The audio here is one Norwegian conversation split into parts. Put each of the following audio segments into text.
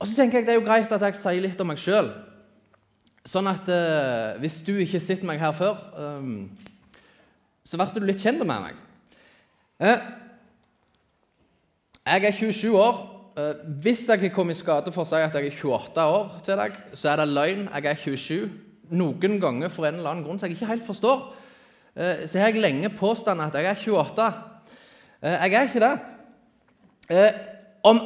Og så tenker jeg det er jo greit at jeg sier litt om meg sjøl. Sånn at eh, hvis du ikke sitter meg her før, eh, så blir du litt kjent med meg. Eh, jeg er 27 år. Eh, hvis jeg har kommet i skade for å si at jeg er 28 år til deg, så er det løgn. Jeg er 27. Noen ganger for en eller annen grunn som jeg ikke helt forstår, eh, så har jeg lenge påstått at jeg er 28. Eh, jeg er ikke det. Om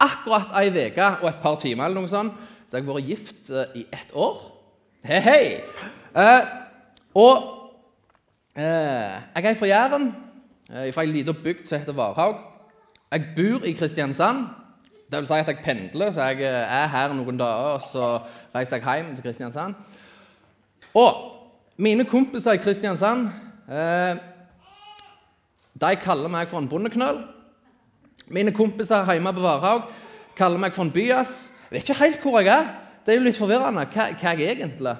akkurat ei uke og et par timer eller noe sånt, så jeg har vært gift eh, i ett år. Hei, hei! Eh, og eh, jeg er fra Jæren, eh, fra ei lita bygd som heter Varhaug. Jeg bor i Kristiansand. Det vil si at jeg pendler, så jeg eh, er her noen dager, og så reiser jeg hjem til Kristiansand. Og mine kompiser i Kristiansand eh, de kaller meg for en bondeknøll. Mine kompiser hjemme på Varhaug kaller meg for en byas. Jeg vet ikke helt hvor jeg er. Det er jo litt forvirrende hva, hva jeg egentlig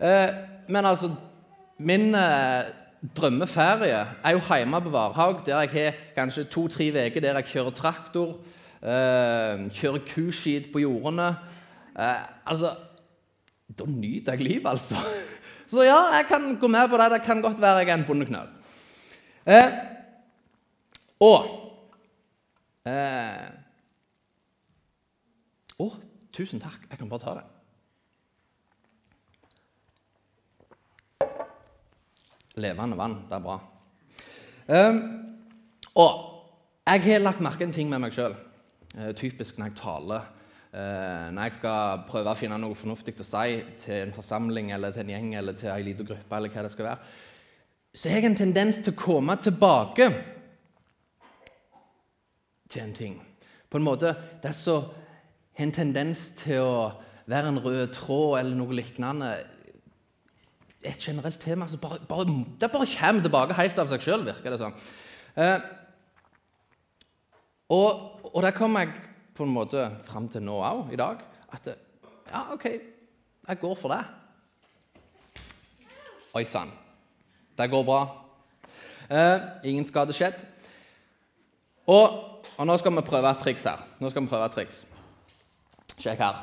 eh, Men altså Min eh, drømmeferie er jo hjemme på Varhaug, der jeg har kanskje to-tre uker der jeg kjører traktor, eh, kjører kuskit på jordene. Eh, altså Da nyter jeg livet, altså. Så ja, jeg kan gå med på det. Det kan godt være jeg er en bondeknøll. Eh, og eh, Å, tusen takk. Jeg kan bare ta det. Levende vann. Det er bra. Eh, og jeg har lagt merke en ting med meg sjøl. Eh, typisk når jeg taler. Eh, når jeg skal prøve å finne noe fornuftig å si til en forsamling eller til en gjeng eller til en liten gruppe, eller hva det skal være, så har jeg en tendens til å komme tilbake til en ting. På en måte, Det er så en tendens til å være en rød tråd eller noe lignende. Et generelt tema som bare, bare, det bare kommer tilbake helt av seg sjøl, virker det som. Eh, og, og der kom jeg på en måte fram til nå òg, i dag. At ja, OK, jeg går for det. Oi sann. Det går bra. Eh, ingen skade skjedd. Og, og, nå skal vi prøve et triks her. Nå skal vi prøve et triks. Sjekk her.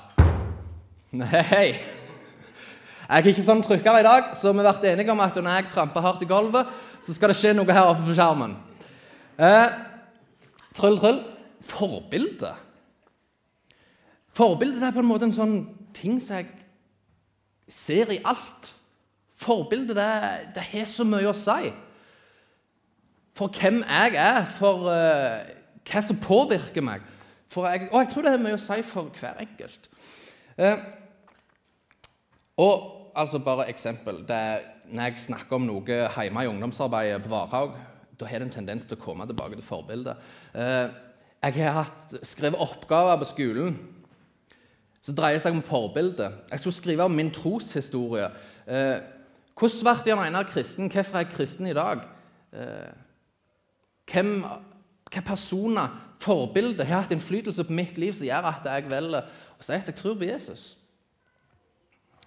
Nei. Jeg er ikke sånn trykker i dag, så vi har vært enige om at når jeg tramper hardt i gulvet, så skal det skje noe her oppe på skjermen. Eh, tryll, tryll. Forbilde. Forbildet er på en måte en sånn ting som jeg ser i alt. Forbildet det, det har så mye å si. For hvem jeg er, for uh, hva som påvirker meg. Jeg, og jeg tror det har mye å si for hver enkelt. Eh, og altså bare eksempel. Er, når jeg snakker om noe hjemme i ungdomsarbeidet på Varhaug, da har det en tendens til å komme tilbake til forbildet. Eh, jeg har hatt, skrevet oppgaver på skolen som dreier seg om forbildet. Jeg skulle skrive om min troshistorie. Eh, hvordan ble Jan Einar kristen? Hvorfor er jeg kristen i dag? Eh, hvem, hva personer, forbilder, har hatt innflytelse på mitt liv som gjør at jeg velger å si at jeg tror på Jesus?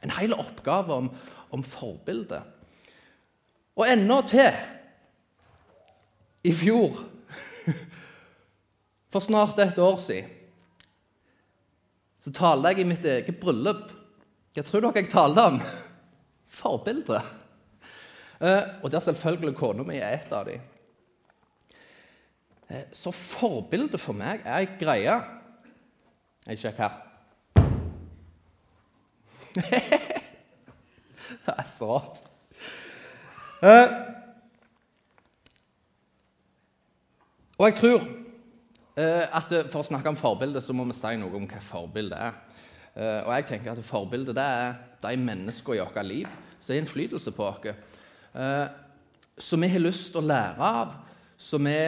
En hel oppgave om, om forbildet. Og enda til i fjor For snart et år siden så talte jeg i mitt eget bryllup. Hva tror dere jeg talte om? Forbilder. Eh, og der selvfølgelig kona mi er et av dem. Eh, så forbilde for meg er ei greie Jeg sjekker her. det er så rart. Eh, og jeg tror Eh, at For å snakke om forbilde så må vi si noe om hva forbilde er. Og jeg tenker at Forbildet det er de menneskene i vårt liv som har innflytelse på oss. Som vi har lyst til å lære av, som vi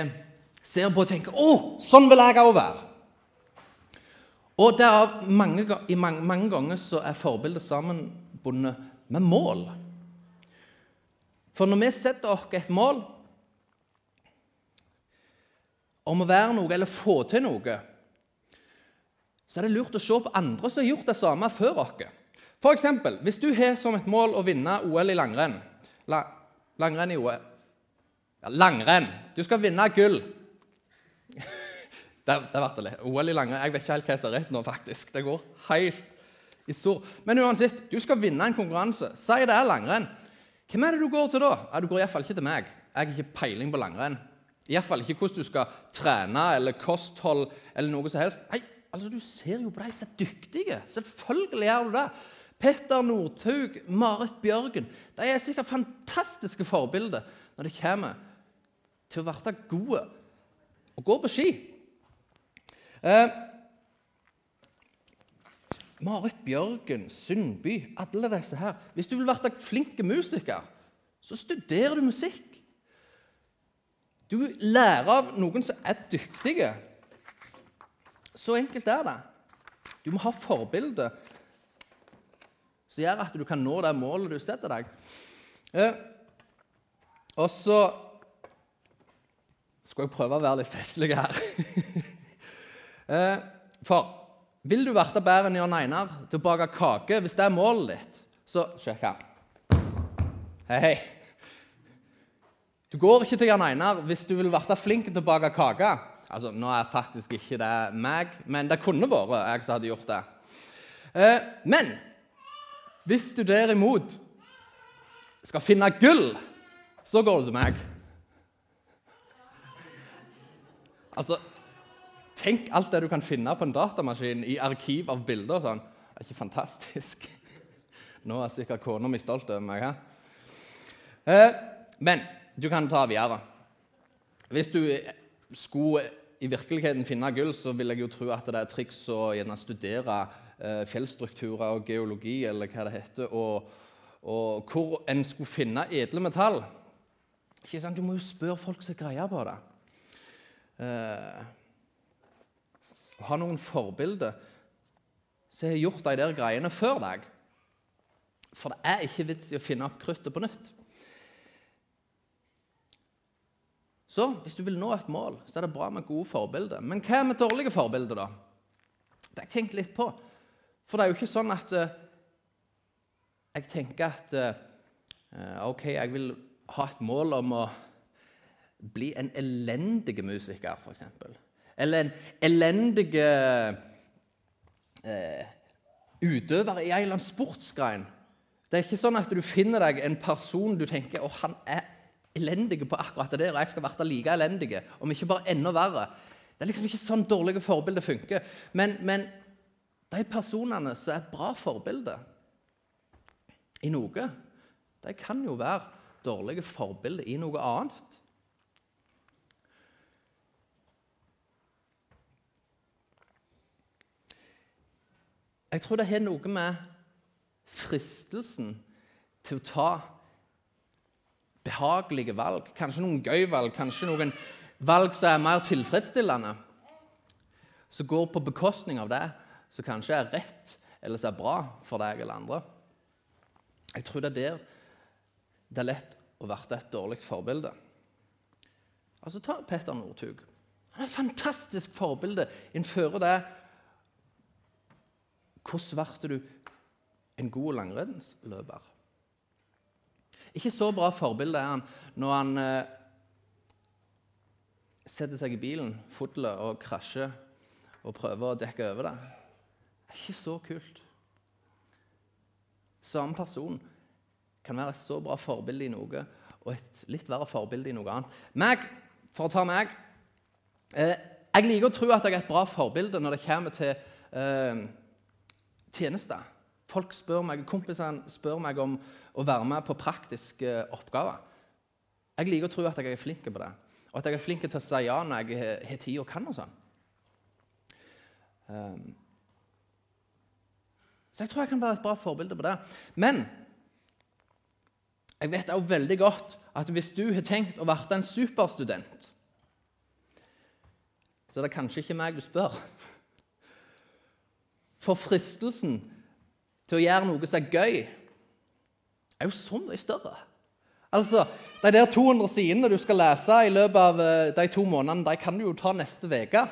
ser på og tenker 'Å, sånn vil jeg òg være'. Og er mange, mange, mange, ganger så er forbildet sammenbundet med mål. For når vi setter oss et mål, om å være noe eller få til noe, så er det lurt å se på andre som har gjort det samme før oss. F.eks. hvis du har som et mål å vinne OL i langrenn la, Langrenn i OL ja, Langrenn! Du skal vinne gull. Det, det ble det. OL i langrenn. Jeg vet ikke helt hva jeg ser rett nå, faktisk. Det går helt i sår. Men uansett, du skal vinne en konkurranse. Si det er langrenn. Hvem er det du går til da? Ja, du går iallfall ikke til meg. Jeg har ikke peiling på langrenn. Iallfall ikke hvordan du skal trene eller kosthold eller noe som helst. Nei, altså Du ser jo på de som er dyktige. Selvfølgelig gjør du det. Petter Northug, Marit Bjørgen De er sikkert fantastiske forbilder når det kommer til å bli gode og gå på ski. Eh, Marit Bjørgen, Sundby, alle disse her. Hvis du vil være flink musiker, så studerer du musikk. Du lærer av noen som er dyktige. Så enkelt er det. Du må ha forbilde som gjør at du kan nå det målet du setter deg. Eh, og så skal jeg prøve å være litt festlig her. eh, for vil du verte bedre enn Jan Einar til å bake kake, hvis det er målet ditt, så sjekk her. Hei, hei. Du går ikke til Jan Einar hvis du vil verte flink til å bake kake. Altså, Nå er faktisk ikke det meg, men det kunne vært jeg som hadde gjort det. Eh, men hvis du derimot skal finne gull, så går du til meg. Altså, Tenk alt det du kan finne på en datamaskin i arkiv av bilder. og sånn. Det er ikke fantastisk? Nå er sikkert kona mi stolt over meg. Eh, men du kan ta videre. Hvis du skulle i virkeligheten finne gull, så vil jeg jo tro at det er triks å studere eh, fjellstrukturer og geologi, eller hva det heter, og, og hvor en skulle finne edle metall. Ikke sant? Du må jo spørre folk som greier på det. Eh, ha noen forbilder som har gjort de der greiene før deg. For det er ikke vits i å finne opp kruttet på nytt. Så hvis du vil nå et mål, så er det bra med gode forbilder. Men hva med dårlige forbilder, da? Det har jeg tenkt litt på. For det er jo ikke sånn at uh, jeg tenker at uh, OK, jeg vil ha et mål om å bli en elendig musiker, f.eks. Eller en elendig eh, utøver i en eller annen sportsgrein. Det er ikke sånn at du finner deg en person du tenker å, han er elendig på akkurat det og jeg skal bli like elendig, om ikke bare enda verre. Det er liksom ikke sånn dårlige forbilder funker. Men, men de personene som er bra forbilder i noe, de kan jo være dårlige forbilder i noe annet. Jeg tror det har noe med fristelsen til å ta behagelige valg, kanskje noen gøy valg, kanskje noen valg som er mer tilfredsstillende, som går på bekostning av det som kanskje er rett eller som er bra for deg eller andre. Jeg tror det er der det er lett å være et dårlig forbilde. Altså, Ta Petter Northug. Han er et fantastisk forbilde Innfører det Hvordan ble du en god langrennsløper? Ikke så bra forbilde er han når han eh, setter seg i bilen, fudler og krasjer og prøver å dekke over det. Det er ikke så kult. Samme person kan være et så bra forbilde i noe og et litt verre forbilde i noe annet. Meg, for å ta meg eh, Jeg liker å tro at jeg er et bra forbilde når det kommer til eh, tjenester. Folk spør meg, Kompisene spør meg om å være med på praktiske oppgaver. Jeg liker å tro at jeg er flink på det, og at jeg er flink til å si ja når jeg har tid og kan. og sånn. Um, så jeg tror jeg kan være et bra forbilde på det. Men jeg vet også veldig godt at hvis du har tenkt å bli en superstudent, så er det kanskje ikke meg du spør. For fristelsen til å gjøre noe som er gøy, er jo så mye større. Altså, De der 200 sidene du skal lese i løpet av eh, de to månedene, de kan du jo ta neste uke.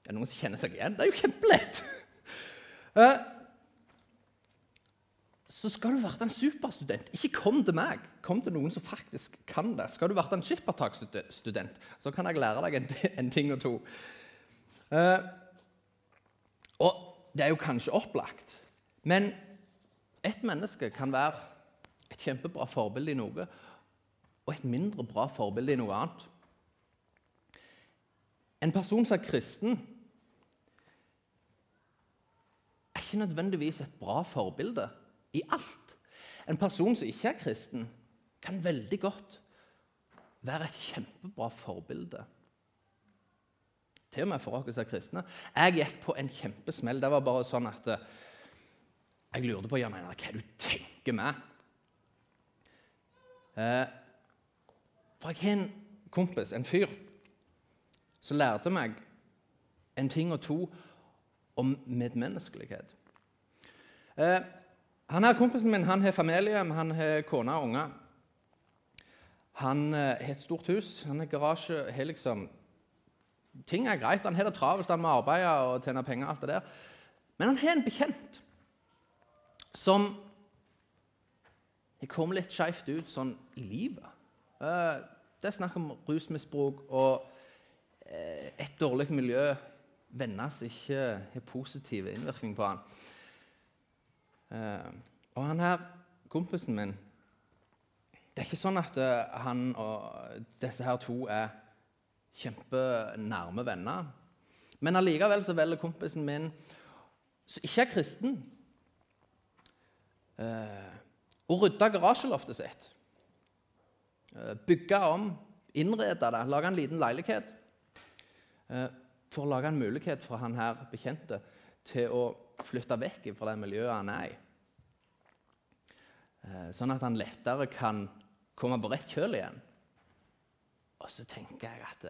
Det er noen som kjenner seg igjen. Det er jo kjempelett! Eh, så skal du være en superstudent. Ikke kom til meg, kom til noen som faktisk kan det. Skal du være en skippertaksstudent, så kan jeg lære deg en, ting og to. Uh, og det er jo kanskje opplagt, men et menneske kan være et kjempebra forbilde i noe og et mindre bra forbilde i noe annet. En person som er kristen, er ikke nødvendigvis et bra forbilde i alt. En person som ikke er kristen, kan veldig godt være et kjempebra forbilde. Til og med for som er kristne. Jeg gikk på en kjempesmell. Det var bare sånn at eh, jeg lurte på Jan Einar, hva du tenker med. Eh, for jeg har en kompis, en fyr, som lærte meg en ting og to om medmenneskelighet. Eh, han her Kompisen min han har familie, han har kone og unger. Han har et stort hus, han har garasje har liksom, Ting er greit. Han har det travelt, han må arbeide og tjene penger. alt det der. Men han har en bekjent som har kommet litt skeivt ut sånn i livet. Eh, det er snakk om rusmisbruk og eh, et dårlig miljø. Venner som ikke har positiv innvirkning på han. Uh, og han her, kompisen min Det er ikke sånn at han og disse her to er kjempenærme venner. Men allikevel så velger kompisen min, som ikke er kristen, uh, å rydde garasjeloftet sitt. bygge om, innrede det, lage en liten leilighet. for å lage en mulighet for han her bekjente til å flytte vekk fra det miljøet han er i. Eh, sånn at han lettere kan komme på rett kjøl igjen. Og så tenker jeg at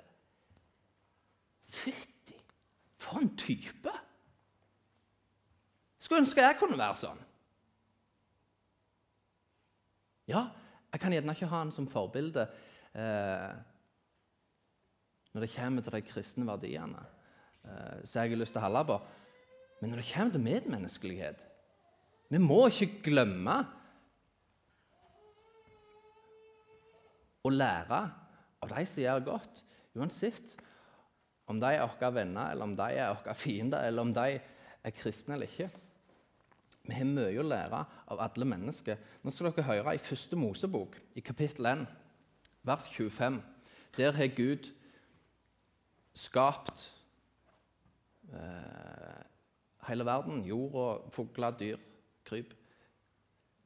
Fytti, for en type! Skulle ønske jeg kunne være sånn. Ja, jeg kan gjerne ikke ha han som forbilde eh, når det kommer til de kristne verdiene eh, som jeg har lyst til å holde på. Men når det kommer til medmenneskelighet Vi må ikke glemme å lære av de som gjør godt, uansett om de er våre venner, eller om de er våre fiender, eller om de er kristne eller ikke. Vi har mye å lære av alle mennesker. Nå skal dere høre i første Mosebok, i kapittel 1, vers 25. Der har Gud skapt eh, hele verden. Jorda, fugler, dyr, kryp.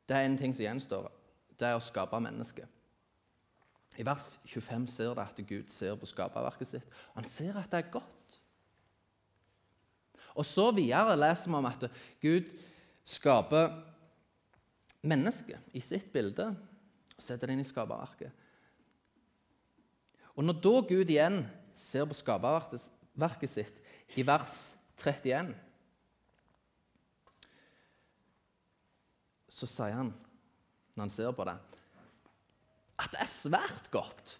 Det er en ting som gjenstår. Det er å skape mennesket. I vers 25 ser det at Gud ser på skaperverket sitt. Han ser at det er godt. Og så videre leser vi om at Gud skaper mennesket i sitt bilde og setter det inn i skaperverket. Og når da Gud igjen ser på skaperverket sitt i vers 31 så sier han, når han ser på det, at det er svært godt.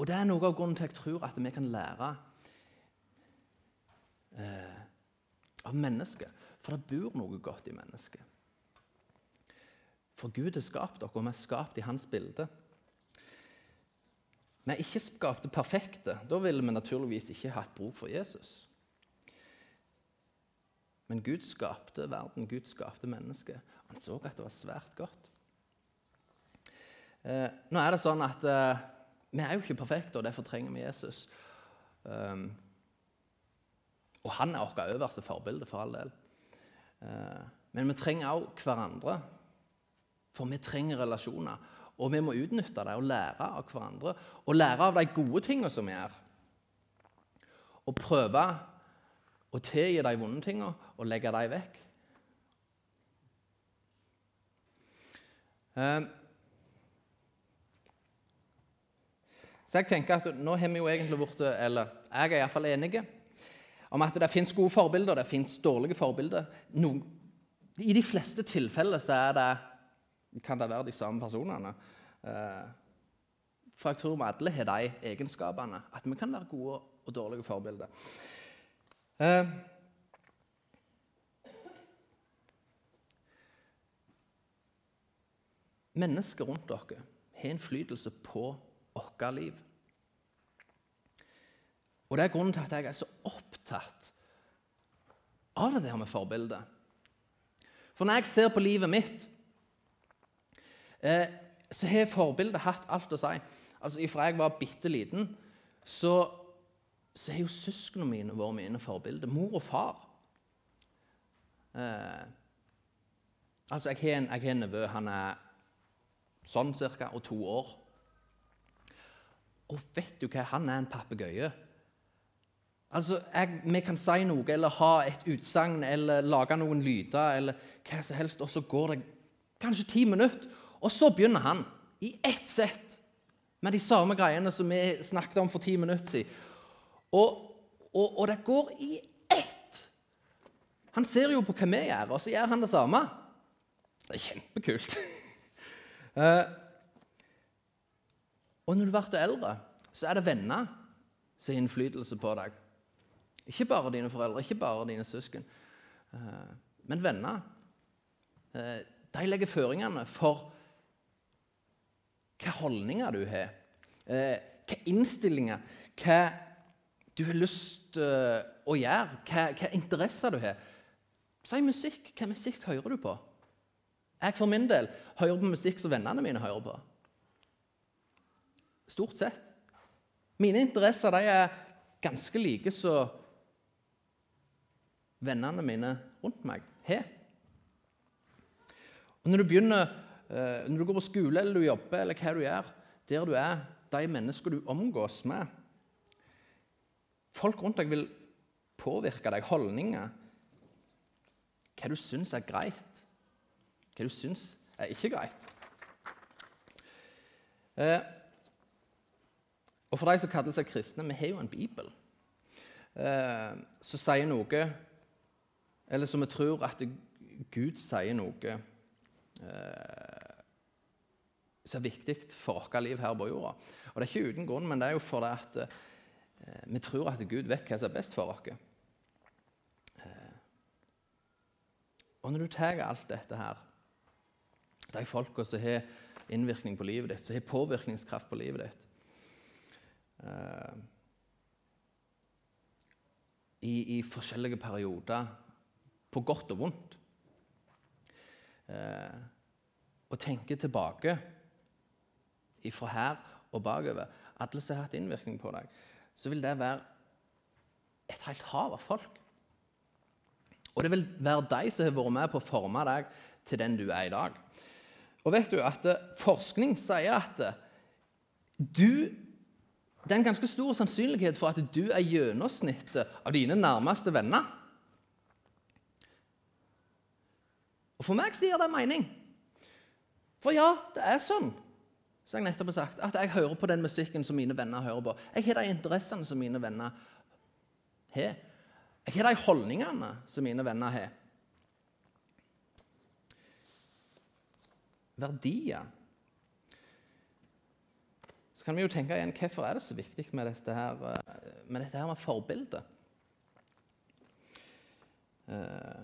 Og det er noe av grunnen til jeg tror at vi kan lære eh, av mennesket. For det bor noe godt i mennesket. For Gud har skapt dere, og vi er skapt i hans bilde. Vi er ikke skapte perfekte. Da ville vi naturligvis ikke hatt bruk for Jesus. Men Gud skapte verden, Gud skapte mennesket. Han så at det var svært godt. Eh, nå er det sånn at eh, Vi er jo ikke perfekte, og derfor trenger vi Jesus. Um, og han er vårt øverste forbilde, for all del. Eh, men vi trenger også hverandre, for vi trenger relasjoner. Og vi må utnytte det og lære av hverandre. Og lære av de gode tingene som vi gjør. Og prøve å tilgi de vonde tingene og legge dem vekk. Så jeg tenker at Nå har vi jo egentlig blitt eller jeg er iallfall enig om at det fins gode forbilder det fins dårlige forbilder. No, I de fleste tilfeller så det, kan det være de samme personene. Ehm, for jeg tror vi alle har de egenskapene. At vi kan være gode og dårlige forbilder. Mennesker rundt dere har innflytelse på vårt liv. Og Det er grunnen til at jeg er så opptatt av det der med forbildet. For når jeg ser på livet mitt, eh, så har forbildet hatt alt å si. Altså, Fra jeg var bitte liten, så, så har jo søsknene mine vært mine forbilder. Mor og far. Eh, altså, Jeg har en, nevø. Han er sånn cirka, og to år. Og vet du hva? Han er en papegøye. Altså, jeg, Vi kan si noe eller ha et utsagn eller lage noen lyder eller hva som helst, og så går det kanskje ti minutter, og så begynner han i ett sett med de samme greiene som vi snakket om for ti minutter siden. Og, og, og det går i ett. Han ser jo på hva vi gjør, og så gjør han det samme. Det er kjempekult. uh, og når du blir eldre, så er det venner som har innflytelse på deg. Ikke bare dine foreldre, ikke bare dine søsken, uh, men venner. Uh, de legger føringene for hvilke holdninger du har, Hvilke innstillinger, hva du har lyst å gjøre, hva interesser du har. Si musikk. Hva musikk hører du på? Jeg for min del hører på musikk som vennene mine hører på. Stort sett. Mine interesser de er ganske like som vennene mine rundt meg har. Når du begynner, eh, når du går på skole eller du jobber, eller hva du gjør, der du er, de mennesker du omgås med Folk rundt deg vil påvirke deg, holdninger, hva du syns er greit hva du syns er ikke greit. Eh, og For de som kaller seg kristne, vi har jo en bibel eh, som sier noe Eller som vi tror at Gud sier noe eh, som er viktig for vårt liv her på jorda. Og Det er ikke uten grunn, men det er jo fordi at eh, vi tror at Gud vet hva som er best for oss. Eh, og når du tar alt dette her de folka som har innvirkning på livet ditt, som har påvirkningskraft på livet ditt. Uh, i, i, forskjellige perioder, på godt og vondt. Uh, og tenke tilbake ifra her og bakover, alle som har hatt innvirkning på deg, så vil det være et helt hav av folk. Og det vil være de som har vært med på å forme deg til den du er i dag. Og vet du at eh, Forskning sier at eh, du, det er en ganske stor sannsynlighet for at du er gjennomsnittet av dine nærmeste venner. Og For meg sier det mening. For ja, det er sånn som jeg nettopp har sagt, at jeg hører på den musikken som mine venner hører på. Jeg har de interessene som mine venner har. Jeg har de holdningene som mine venner har. Verdier, så kan vi jo tenke igjen hvorfor er det så viktig med dette her eh, med, dette her med forbildet. Eh,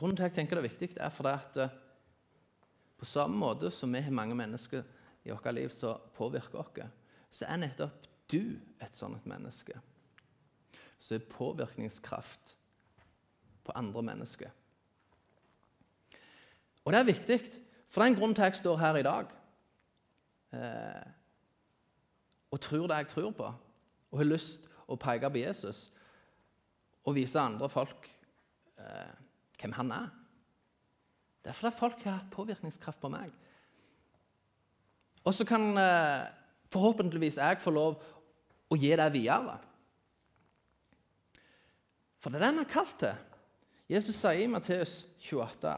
grunnen til at jeg tenker det er viktig, er fordi at eh, på samme måte som vi har mange mennesker i vårt liv som påvirker oss, så er nettopp du et sånt menneske. Som har påvirkningskraft på andre mennesker. Og det er viktig, for det er en grunn til at jeg står her i dag eh, og tror det jeg tror på, og har lyst å peke på Jesus og vise andre folk eh, hvem han er. Det er folk har hatt påvirkningskraft på meg. Og så kan eh, forhåpentligvis jeg få lov å gi det videre. For det er det vi er kalt til. Jesus sier i Matteus 28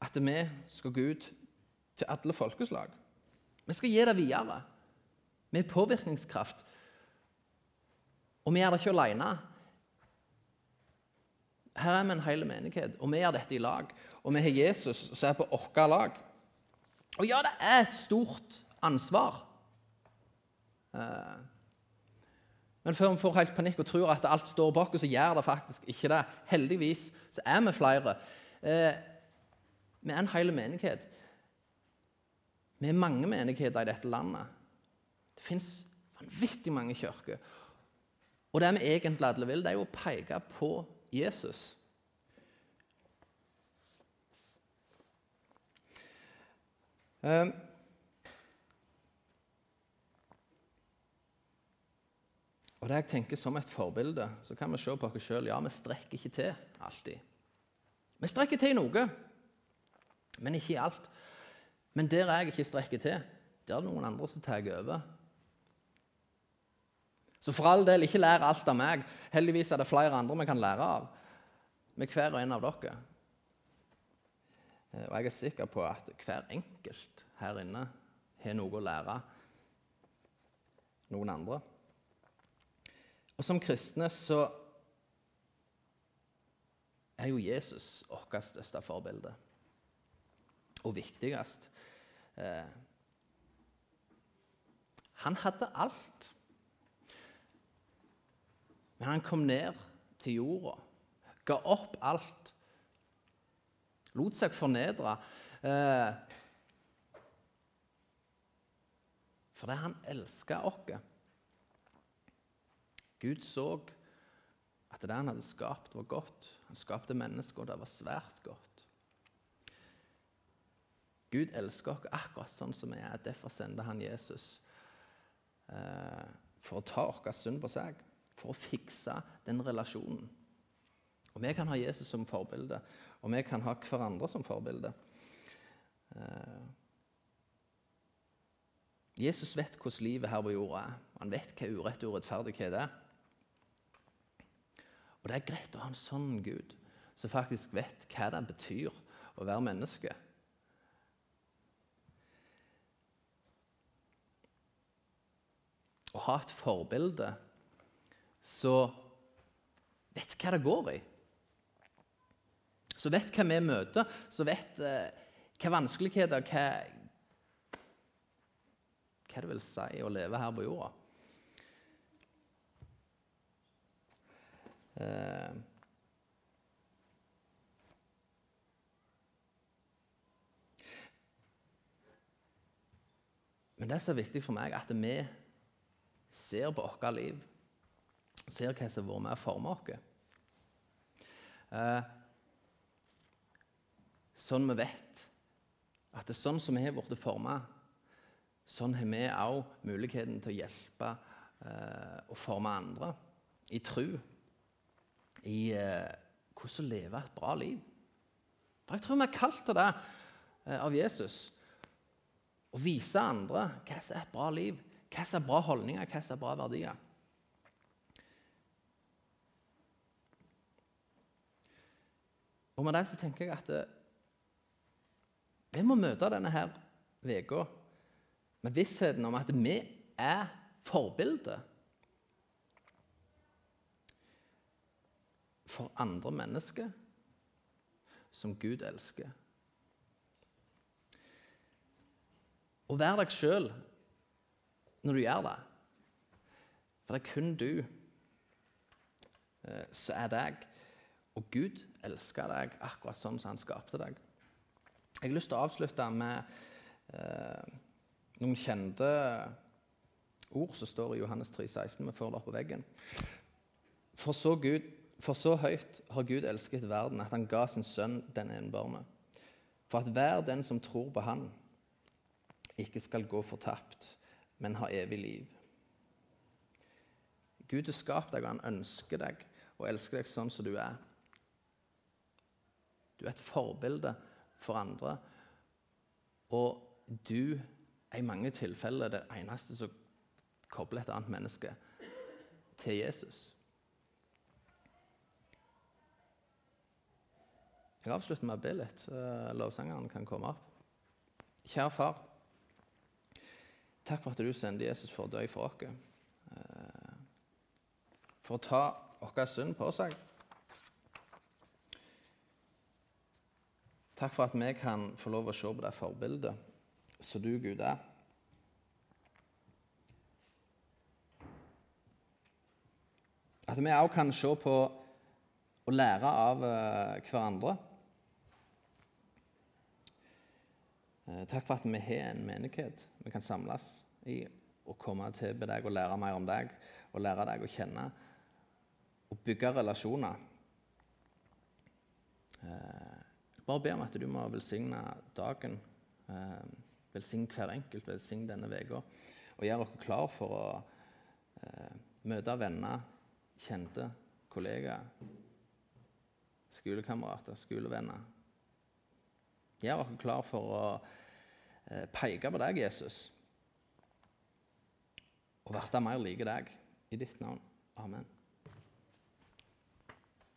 at vi skal gå ut til alle folkeslag. Vi skal gi det videre Vi er påvirkningskraft. Og vi gjør det ikke alene. Her er vi en hel menighet, og vi gjør dette i lag. Og vi har Jesus som er på vårt lag. Og ja, det er et stort ansvar. Eh, men før vi får helt panikk og tror at alt står bak oss, så gjør det faktisk ikke det. Heldigvis så er vi flere. Vi er en hel menighet. Vi er mange menigheter i dette landet. Det fins vanvittig mange kirker. Og det vi egentlig alle vil, det er jo å peke på Jesus. Um, og det jeg tenker Som et forbilde så kan vi se på oss sjøl. Ja, vi strekker ikke til alltid. Vi strekker til i noe, men ikke i alt. Men der jeg ikke strekker til, der er det noen andre som tar over. Så for all del, ikke lær alt av meg. Heldigvis er det flere andre vi kan lære av. Med hver og en av dere. Eh, og jeg er sikker på at hver enkelt her inne har noe å lære noen andre. Og som kristne så er jo Jesus vårt største forbilde. Og viktigst. Eh, han hadde alt. Men han kom ned til jorda, ga opp alt, lot seg fornedre. Eh, fordi han elska oss. Gud så at det han hadde skapt, var godt. Han skapte mennesker, og det var svært godt. Gud elsker oss akkurat sånn som vi er. Derfor sendte han Jesus eh, for å ta vår synd på seg for å fikse den relasjonen. Og Vi kan ha Jesus som forbilde, og vi kan ha hverandre som forbilde. Eh, Jesus vet hvordan livet her på jorda er. Han vet hva urett og urettferdighet er. Og det er greit å ha en sånn Gud som faktisk vet hva det betyr å være menneske. Å ha et forbilde så vet hva det går i. Så vet hva vi møter, så vet eh, hva vanskeligheter hva, hva det vil si å leve her på jorda. Eh, Men det som er viktig for meg, er at vi ser på vårt liv ser hva som har vært med å forme oss. Eh, sånn vi vet at det er sånn som vi har blitt forma, sånn har vi òg muligheten til å hjelpe eh, og forme andre i tru, i eh, hvordan leve et bra liv. For jeg tror vi er kalt til det eh, av Jesus. Å vise andre hva som er et bra liv, hva som er bra holdninger, hva som er bra verdier. Og med det så tenker jeg at eh, vi må møte denne her uka med vissheten om at vi er forbildet for andre mennesker som Gud elsker. Og vær deg sjøl når du gjør det. For det er kun du eh, som er deg. Og Gud elsker deg akkurat sånn som han skapte deg. Jeg har lyst til å avslutte med eh, noen kjente ord som står i Johannes 3, 16. Vi får det opp på veggen. For så, Gud, for så høyt har Gud elsket verden at han ga sin sønn den enbårne. For at hver den som tror på Han, ikke skal gå fortapt, men ha evig liv. Gud har skapt deg, og han ønsker deg og elsker deg sånn som du er. Du er et forbilde for andre. Og du er i mange tilfeller det eneste som kobler et annet menneske til Jesus. Jeg avslutter med å be litt. Lovsangeren kan komme opp. Kjære far. Takk for at du sendte Jesus for å dø for oss. Eh, for å ta vår synd på seg. Takk for at vi kan få lov å se på det forbildet som du, Gud, er. At vi òg kan se på og lære av uh, hverandre. Eh, takk for at vi har en menighet vi kan samles i og komme tilbe deg og lære mer om deg og lære deg å kjenne og bygge relasjoner. Eh, bare be om at du må velsigne dagen. Eh, velsigne hver enkelt, velsigne denne uka. Og gjøre oss klar for å eh, møte venner, kjente, kollegaer, skolekamerater, skolevenner. Gjør oss klar for å eh, peke på deg, Jesus, og bli mer like deg. I ditt navn. Amen.